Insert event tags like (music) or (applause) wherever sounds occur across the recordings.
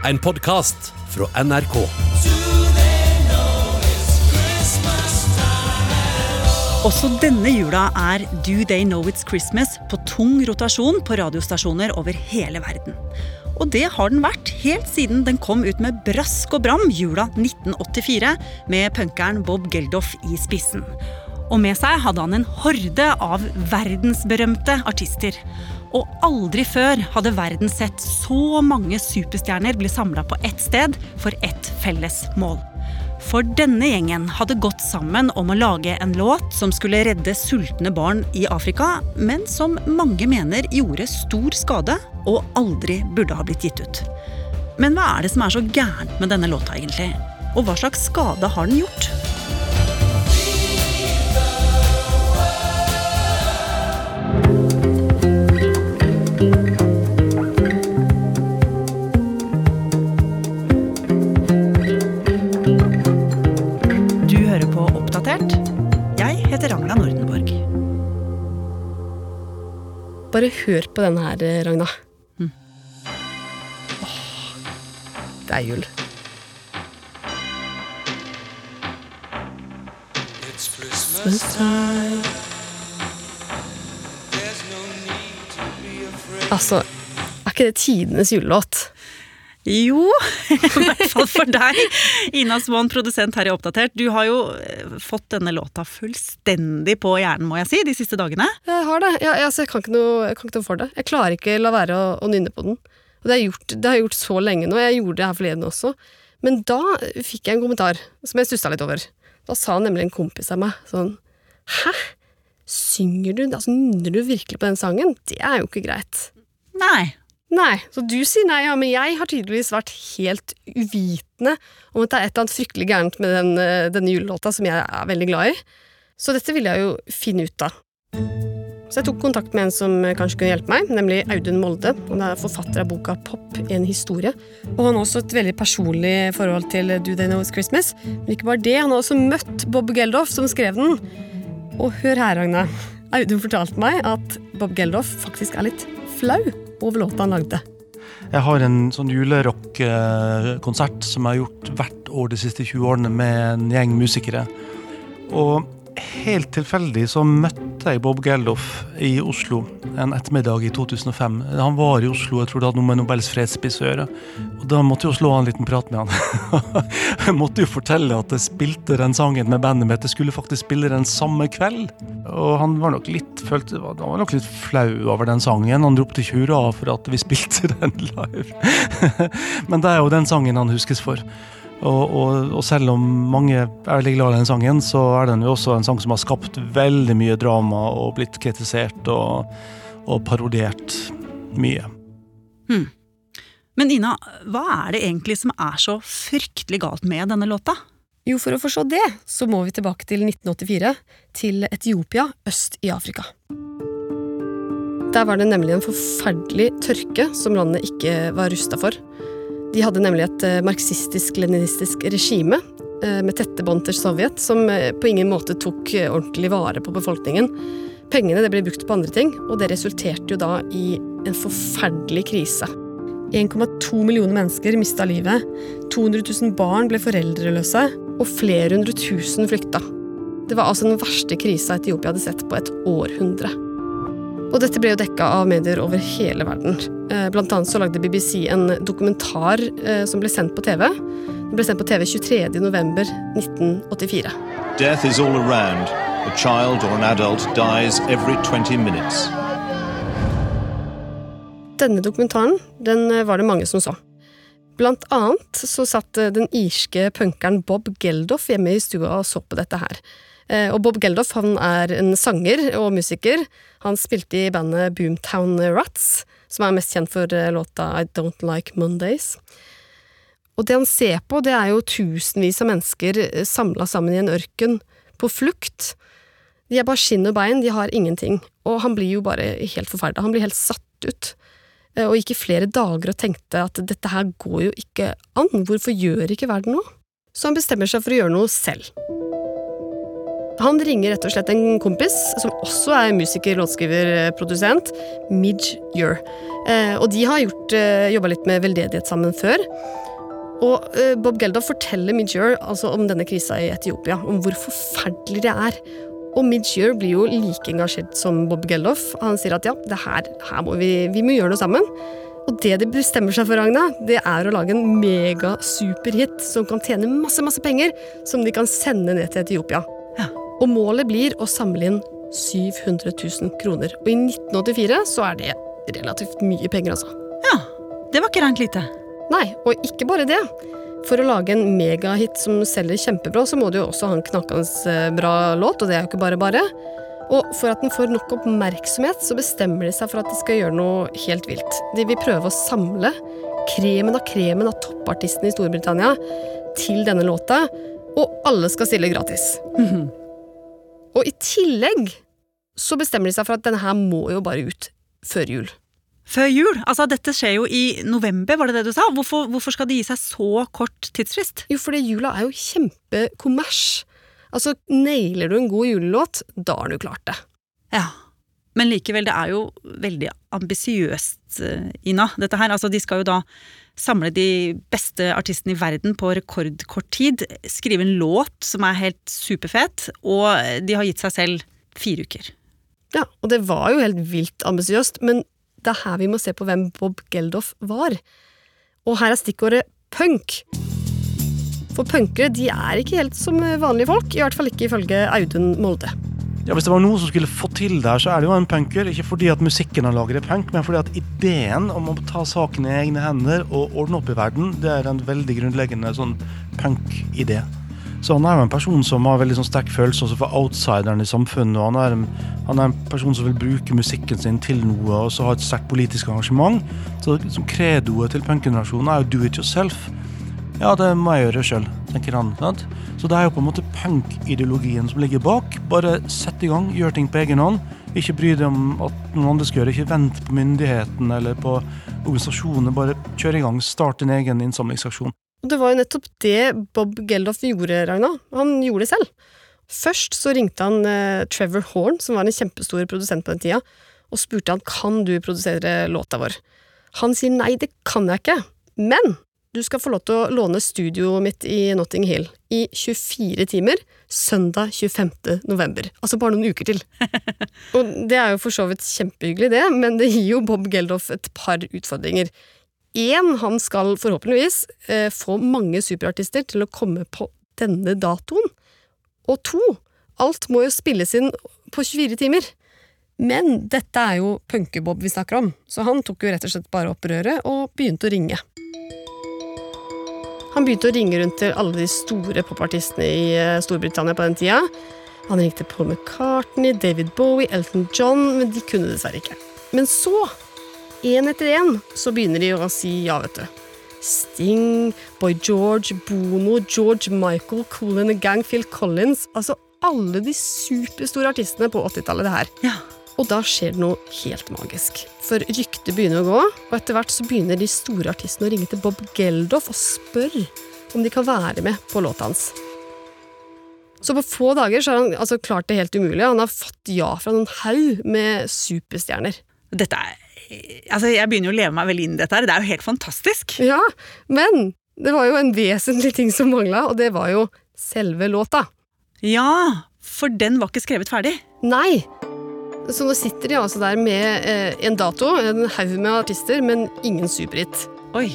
En podkast fra NRK. Også denne jula er Do They Know It's Christmas på tung rotasjon på radiostasjoner over hele verden. Og det har den vært helt siden den kom ut med brask og bram jula 1984 med punkeren Bob Geldof i spissen. Og med seg hadde han en horde av verdensberømte artister. Og aldri før hadde verden sett så mange superstjerner bli samla på ett sted for ett felles mål. For denne gjengen hadde gått sammen om å lage en låt som skulle redde sultne barn i Afrika, men som mange mener gjorde stor skade og aldri burde ha blitt gitt ut. Men hva er det som er så gærent med denne låta, egentlig? Og hva slags skade har den gjort? Bare hør på denne her, Ragna. Mm. Åh, det er jul. Altså, er ikke det tidenes julelåt? Jo, (laughs) i hvert fall for deg. Ina Swan, produsent her i Oppdatert. Du har jo eh, fått denne låta fullstendig på hjernen, må jeg si, de siste dagene. Jeg har det. Jeg, altså, jeg, kan ikke noe, jeg kan ikke noe for det. Jeg klarer ikke la være å, å nynne på den. Og det har, jeg gjort, det har jeg gjort så lenge nå. Jeg gjorde det her forleden også. Men da fikk jeg en kommentar som jeg stussa litt over. Da sa nemlig en kompis av meg sånn Hæ? Synger du, altså nynner du virkelig på den sangen? Det er jo ikke greit. Nei. Nei, så du sier nei, ja, men jeg har tydeligvis vært helt uvitende om at det er et eller annet fryktelig gærent med den, eh, denne julelåta som jeg er veldig glad i. Så dette ville jeg jo finne ut av. Så jeg tok kontakt med en som kanskje kunne hjelpe meg, nemlig Audun Molde. Han er forfatter av boka Pop, en historie. Og han har også et veldig personlig forhold til Do They Know It's Christmas. Men ikke bare det, han har også møtt Bob Geldof, som skrev den. Og hør her, Ragna. Audun fortalte meg at Bob Geldof faktisk er litt flau over låta han lagde. Jeg har en sånn julerockkonsert som jeg har gjort hvert år de siste 20 årene med en gjeng musikere. Og helt tilfeldig så møtte jeg Bob Geldof i Oslo en ettermiddag i 2005. Han var i Oslo, jeg tror det hadde noe med Nobels fredspris å gjøre. Og da måtte jeg jo slå av en liten prat med han. (laughs) jeg måtte jo fortelle at jeg spilte den sangen med bandet mitt. Jeg skulle faktisk spille den samme kveld. Og han var nok litt, følte, han var nok litt flau over den sangen. Han ropte ikke hurra for at vi (laughs) spilte den live. Men det er jo den sangen han huskes for. Og, og, og, selv om mange er veldig glad i den sangen, så er den jo også en sang som har skapt veldig mye drama og blitt kritisert og, og parodiert mye. Hmm. Men Ina, hva er det egentlig som er så fryktelig galt med denne låta? Jo, for å forstå det, så må vi tilbake til 1984, til Etiopia øst i Afrika. Der var det nemlig en forferdelig tørke som landet ikke var rusta for. De hadde nemlig et marxistisk-leninistisk regime med tette bånd til Sovjet, som på ingen måte tok ordentlig vare på befolkningen. Pengene ble brukt på andre ting, og det resulterte jo da i en forferdelig krise. 1,2 millioner mennesker mista livet, 200 000 barn ble foreldreløse, og flere hundre tusen flykta. Det var altså den verste krisa Etiopia hadde sett på et århundre. Og dette ble jo dekka av medier over hele verden. Blant annet så lagde BBC en dokumentar som ble sendt på TV. Den ble sendt på TV 23.11.1984. Death is all around. A child or an adult dies every 20 minutes. Denne dokumentaren den var det mange som så. Blant annet så satt den irske punkeren Bob Geldof hjemme i stua og så på dette her. Og Bob Geldof han er en sanger og musiker. Han spilte i bandet Boomtown Rats, som er mest kjent for låta I Don't Like Mondays. Og det han ser på, det er jo tusenvis av mennesker samla sammen i en ørken, på flukt. De er bare skinn og bein, de har ingenting. Og han blir jo bare helt forferda. Han blir helt satt ut. Og gikk i flere dager og tenkte at dette her går jo ikke an, hvorfor gjør ikke verden noe? Så han bestemmer seg for å gjøre noe selv. Han ringer rett og slett en kompis, som også er musiker, låtskriver, eh, produsent, Midge Ure. Eh, og de har eh, jobba litt med veldedighet sammen før. Og Bob Geldof forteller Midge altså om denne krisa i Etiopia, om hvor forferdelig det er. Og Midge blir jo like engasjert som Bob Geldof. Han sier at ja, det her, her må vi, vi må gjøre noe sammen. Og det de bestemmer seg for, Agne, det er å lage en mega superhit som kan tjene masse, masse penger, som de kan sende ned til Etiopia. Og målet blir å samle inn 700 000 kroner. Og i 1984 så er det relativt mye penger, altså. Ja, det var ikke rent lite. Nei, og ikke bare det. For å lage en megahit som selger kjempebra, så må du jo også ha en knakkende eh, bra låt, og det er jo ikke bare bare. Og for at den får nok oppmerksomhet, så bestemmer de seg for at de skal gjøre noe helt vilt. De vil prøve å samle kremen av kremen av toppartistene i Storbritannia til denne låta, og alle skal stille gratis. Og i tillegg så bestemmer de seg for at denne her må jo bare ut før jul. Før jul? Altså, dette skjer jo i november, var det det du sa? Hvorfor, hvorfor skal de gi seg så kort tidsfrist? Jo, fordi jula er jo kjempekommers. Altså, nailer du en god julelåt, da har du klart det. Ja. Men likevel, det er jo veldig ambisiøst, eh, Ina, dette her. Altså, de skal jo da samle de beste artistene i verden på rekordkort tid. Skrive en låt som er helt superfet, og de har gitt seg selv fire uker. Ja, og det var jo helt vilt ambisiøst, men det er her vi må se på hvem Bob Geldof var. Og her er stikkordet punk. For punkere de er ikke helt som vanlige folk, i hvert fall ikke ifølge Audun Molde. Ja, Hvis det var noe som skulle få til det så er det jo en punker. Ikke fordi at musikken han lager er punk, men fordi at ideen om å ta saken i egne hender og ordne opp i verden, det er en veldig grunnleggende sånn punk-idé. Så han er jo en person som har veldig sånn sterk følelse også for outsideren i samfunnet. og han er, en, han er en person som vil bruke musikken sin til noe, og så ha et sterkt politisk engasjement. Så liksom, Credoet til punkgenerasjonen er jo do it yourself. Ja, det må jeg gjøre sjøl, tenker han. sant? Så det er jo på en måte punk-ideologien som ligger bak. Bare sett i gang, gjør ting på egen hånd. Ikke bry deg om at noen andre skal gjøre Ikke vent på myndighetene eller på organisasjoner. Bare kjør i gang, start din egen innsamlingsaksjon. Det var jo nettopp det Bob Geldof gjorde, Ragna. Han gjorde det selv. Først så ringte han eh, Trevor Horn, som var en kjempestor produsent på den tida, og spurte han kan du produsere låta vår. Han sier nei, det kan jeg ikke, men du skal få lov til å låne studioet mitt i Notting Hill i 24 timer søndag 25. november. Altså bare noen uker til. (laughs) og det er jo for så vidt kjempehyggelig, det, men det gir jo Bob Geldof et par utfordringer. Én, han skal forhåpentligvis eh, få mange superartister til å komme på denne datoen. Og to, alt må jo spilles inn på 24 timer. Men dette er jo Punke-Bob vi snakker om, så han tok jo rett og slett bare opp røret og begynte å ringe. Han begynte å ringe rundt til alle de store popartistene i eh, Storbritannia på den tida. Han ringte Paul McCartney, David Bowie, Elton John, men de kunne dessverre ikke. Men så, én etter én, så begynner de å si ja, vet du. Sting, Boy George, Bono, George Michael, Cool and the Gang, Phil Collins Altså alle de superstore artistene på 80-tallet, det her. Ja. Og da skjer det noe helt magisk. For ryktet begynner å gå, og etter hvert så begynner de store artistene å ringe til Bob Geldof og spørre om de kan være med på låta hans. Så på få dager så har han altså klart det helt umulige. Han har fått ja fra noen haug med superstjerner. Dette er Altså, jeg begynner jo å leve meg veldig inn i dette her. Det er jo helt fantastisk. Ja, men det var jo en vesentlig ting som mangla, og det var jo selve låta. Ja, for den var ikke skrevet ferdig. Nei! Så nå sitter de altså der med eh, en dato, en haug med artister, men ingen superhit. Oi,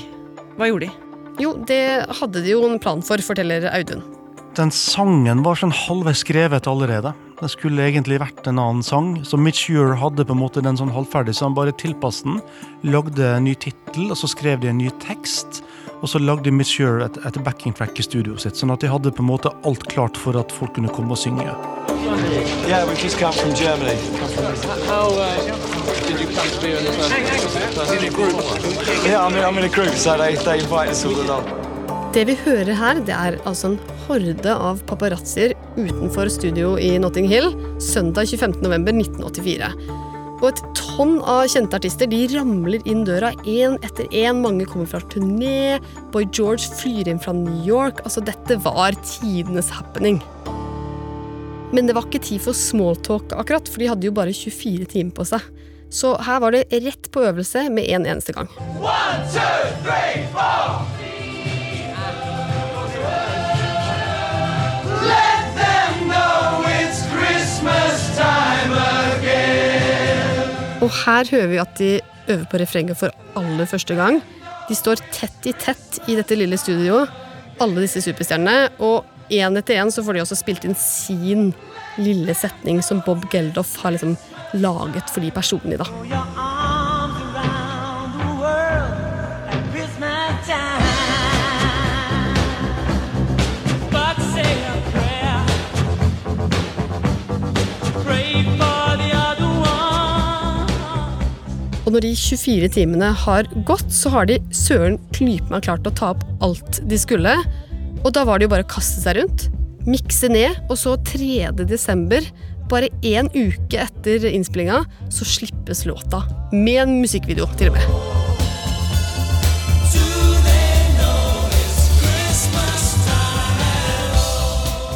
hva gjorde de? Jo, det hadde de jo en plan for, forteller Audun. Den sangen var sånn halvveis skrevet allerede. Det skulle egentlig vært en annen sang. Så Mitch Ure hadde på en måte den sånn halvferdig, så han bare tilpasset den. Lagde en ny tittel, og så skrev de en ny tekst. Og så lagde Monsieur et, et backing track i studioet sitt, sånn at de hadde på en måte alt klart for at folk kunne komme og synge. Yeah, we've just come from Germany. How uh, did you come to be in the first in a group? Yeah, I'm in, I'm in a group, so they, they invite us all along. Det vi hører her, det er altså en horde av paparazzier utenfor studio i Notting Hill søndag 25.11.1984. Og et tonn av kjente artister de ramler inn døra én etter én. Mange kommer fra turné. Boy George flyr inn fra New York. Altså, dette var tidenes happening. Men det var ikke tid for smalltalk, akkurat, for de hadde jo bare 24 timer på seg. Så her var det rett på øvelse med en eneste gang. Og her hører vi at de øver på refrenget for aller første gang. De står tett i tett i dette lille studioet, alle disse superstjernene. Og én etter én så får de også spilt inn sin lille setning som Bob Geldof har liksom laget for de personlig, da. Og når de 24 timene har gått, så har de søren klype meg klart å ta opp alt de skulle. Og da var det jo bare å kaste seg rundt, mikse ned, og så 3. desember, bare én uke etter innspillinga, så slippes låta. Med en musikkvideo, til og med.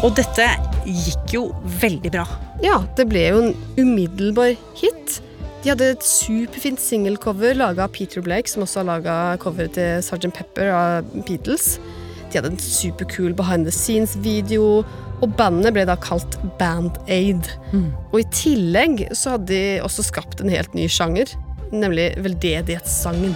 Og dette gikk jo veldig bra. Ja, det ble jo en umiddelbar hit. De hadde et superfint singelcover laga av Peter Blake, som også har laga coveret til Sgt. Pepper av Beatles. De hadde en superkul behind the scenes-video, og bandet ble da kalt Band Aid. Og i tillegg så hadde de også skapt en helt ny sjanger, nemlig veldedighetssangen.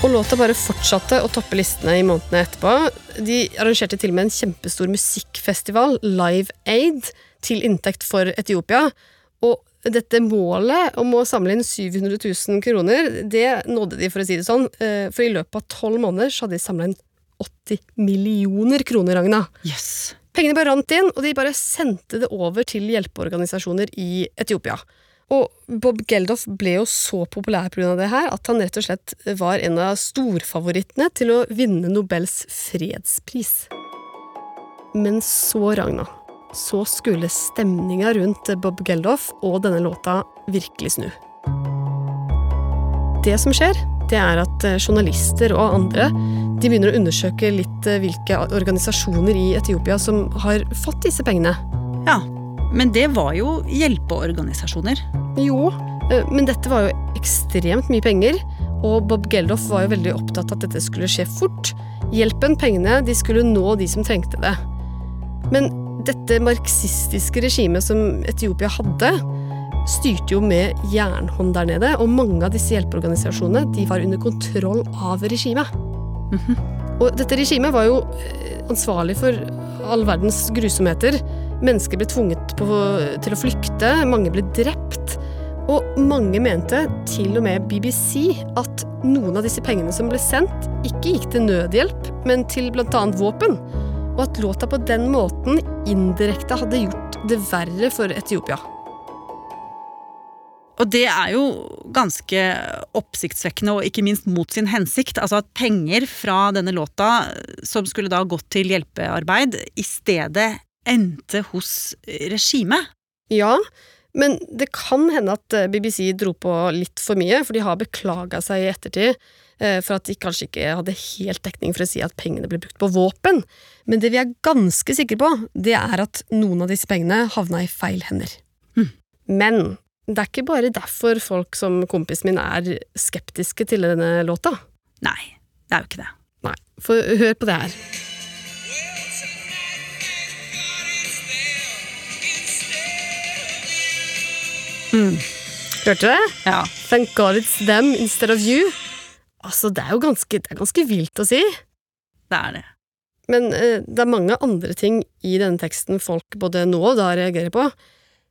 Og låta bare fortsatte å toppe listene i månedene etterpå. De arrangerte til og med en kjempestor musikkfestival, Live Aid, til inntekt for Etiopia. Og dette målet om å samle inn 700 000 kroner, det nådde de, for å si det sånn. Eh, For i løpet av tolv måneder så hadde de samla inn 80 millioner kroner, Ragna. Yes. Pengene bare rant inn, og de bare sendte det over til hjelpeorganisasjoner i Etiopia. Og Bob Geldof ble jo så populær pga. det her at han rett og slett var en av storfavorittene til å vinne Nobels fredspris. Men så, Ragna, så skulle stemninga rundt Bob Geldof og denne låta virkelig snu. Det som skjer, det er at eh, journalister og andre de begynner å undersøke litt eh, hvilke organisasjoner i Etiopia som har fått disse pengene. Ja, men det var jo hjelpeorganisasjoner. Jo, eh, men dette var jo ekstremt mye penger, og Bob Geldof var jo veldig opptatt av at dette skulle skje fort. Hjelpen, pengene, de skulle nå de som trengte det. Men dette marxistiske regimet som Etiopia hadde, styrte jo med jernhånd der nede, og mange av disse hjelpeorganisasjonene de var under kontroll av regimet. Og dette regimet var jo eh, ansvarlig for all verdens grusomheter. Mennesker ble tvunget på, til å flykte, mange ble drept. Og mange mente, til og med BBC, at noen av disse pengene som ble sendt, ikke gikk til nødhjelp, men til bl.a. våpen. Og at låta på den måten indirekte hadde gjort det verre for Etiopia. Og det er jo ganske oppsiktsvekkende, og ikke minst mot sin hensikt. Altså at penger fra denne låta, som skulle da gått til hjelpearbeid, i stedet endte hos regimet. Ja, men det kan hende at eh, BBC dro på litt for mye, for de har beklaga seg i ettertid eh, for at de kanskje ikke hadde helt dekning for å si at pengene ble brukt på våpen. Men det vi er ganske sikre på, det er at noen av disse pengene havna i feil hender. Men det er ikke bare derfor folk som kompisen min er skeptiske til denne låta. Nei, det er jo ikke det. Nei, for hør på det her. Hørte du det? Ja. Thank God it's them instead of you. Altså, det er jo ganske, det er ganske vilt å si. Det er det. Men eh, det er mange andre ting i denne teksten folk både nå og da reagerer på.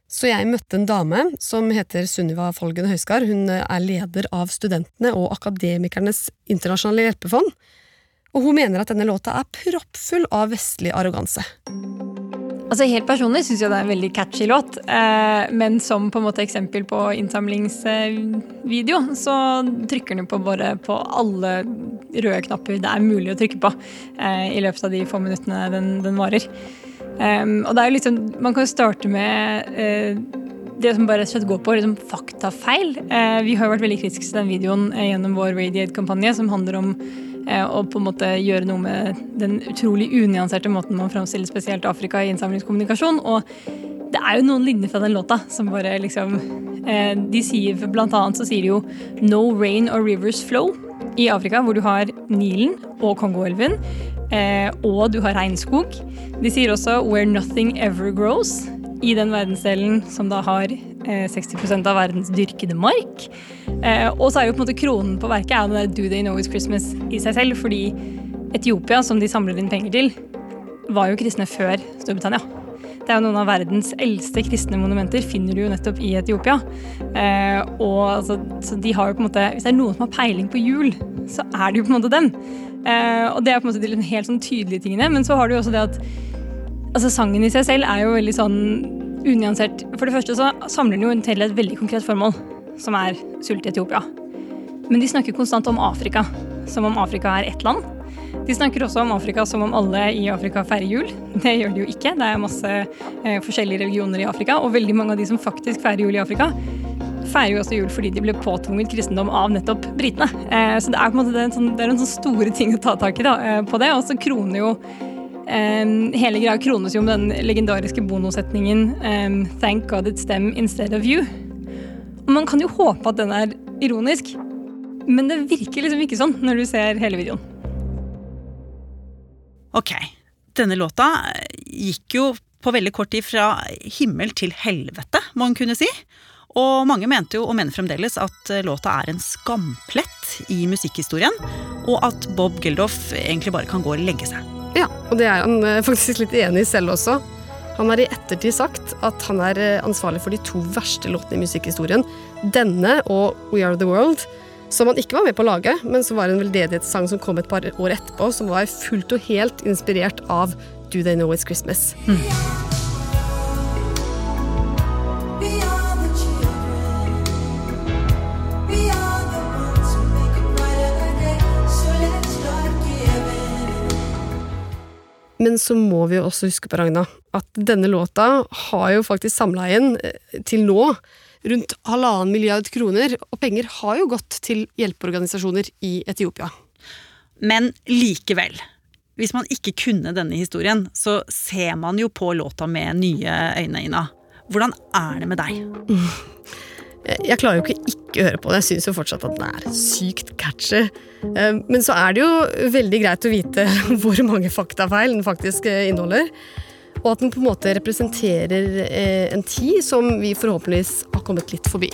Så jeg møtte en dame som heter Sunniva Folgen Høiskar. Hun eh, er leder av Studentene og Akademikernes internasjonale hjelpefond. Og hun mener at denne låta er proppfull av vestlig arroganse. Altså Helt personlig syns jeg det er en veldig catchy låt. Eh, men som på en måte eksempel på innsamlingsvideo, så trykker den på bare på alle røde knapper det er mulig å trykke på eh, i løpet av de få minuttene den, den varer. Um, og det er jo liksom, Man kan jo starte med eh, det som bare slett går på liksom, faktafeil. Vi har jo vært veldig kritiske til den videoen gjennom vår Radiate-kampanje, som handler om eh, å på en måte gjøre noe med den utrolig unyanserte måten man framstiller spesielt Afrika i innsamlingskommunikasjon. Og det er jo noen linjer fra den låta som bare liksom eh, De sier blant annet så sier de jo 'No rain or rivers flow' i Afrika, hvor du har Nilen og Kongoelven. Eh, og du har regnskog. De sier også 'Where nothing ever grows' i den verdensdelen som da har eh, 60% av verdens dyrkede mark. Eh, og så er jo på en måte kronen på verket er den der 'Do they know it's Christmas' i seg selv. Fordi Etiopia, som de samler inn penger til, var jo kristne før Storbritannia. Det er jo noen av verdens eldste kristne monumenter finner du jo nettopp i Etiopia. Eh, og altså, så de har jo på en måte, Hvis det er noen som har peiling på jul, så er det jo på en måte dem. Eh, og det er på en måte de helt sånn tydelige tingene. Men så har du jo også det at altså sangen i seg selv er jo veldig sånn unyansert. For det første så samler den jo til et veldig konkret formål, som er sult i Etiopia. Men de snakker konstant om Afrika, som om Afrika er ett land. De snakker også om Afrika som om alle i Afrika feirer jul. Det gjør de jo ikke. Det er masse eh, forskjellige religioner i Afrika, og veldig mange av de som faktisk feirer jul i Afrika, feirer jo også jul fordi de ble påtvunget kristendom av nettopp britene. Eh, så det er på en måte det er en sånn, det er en sånn store ting å ta tak i da, eh, på det. Og så kroner jo Um, hele greia krones jo med den legendariske bonosetningen um, 'Thank God it's them instead of you'. Og Man kan jo håpe at den er ironisk, men det virker liksom ikke sånn når du ser hele videoen. Ok, denne låta gikk jo på veldig kort tid fra himmel til helvete, må en kunne si. Og mange mente jo, og mener fremdeles, at låta er en skamplett i musikkhistorien, og at Bob Geldof egentlig bare kan gå og legge seg. Ja, og det er han eh, faktisk litt enig i selv også. Han har i ettertid sagt at han er eh, ansvarlig for de to verste låtene i musikkhistorien. Denne og We Are The World, som han ikke var med på å lage, men som var en veldedighetssang som kom et par år etterpå, som var fullt og helt inspirert av Do They Know It's Christmas. Mm. Men så må vi jo også huske på, Ragna, at denne låta har jo faktisk samla inn eh, til nå rundt halvannen milliard kroner, og penger har jo gått til hjelpeorganisasjoner i Etiopia. Men likevel. Hvis man ikke kunne denne historien, så ser man jo på låta med nye øyne, Ina. Hvordan er det med deg? Mm. (laughs) Jeg klarer jo ikke ikke høre på det. Jeg syns jo fortsatt at den er sykt catchy. Eh, men så er det jo veldig greit å vite (laughs) hvor mange faktafeil den faktisk eh, inneholder. Og at den på en måte representerer eh, en tid som vi forhåpentligvis har kommet litt forbi.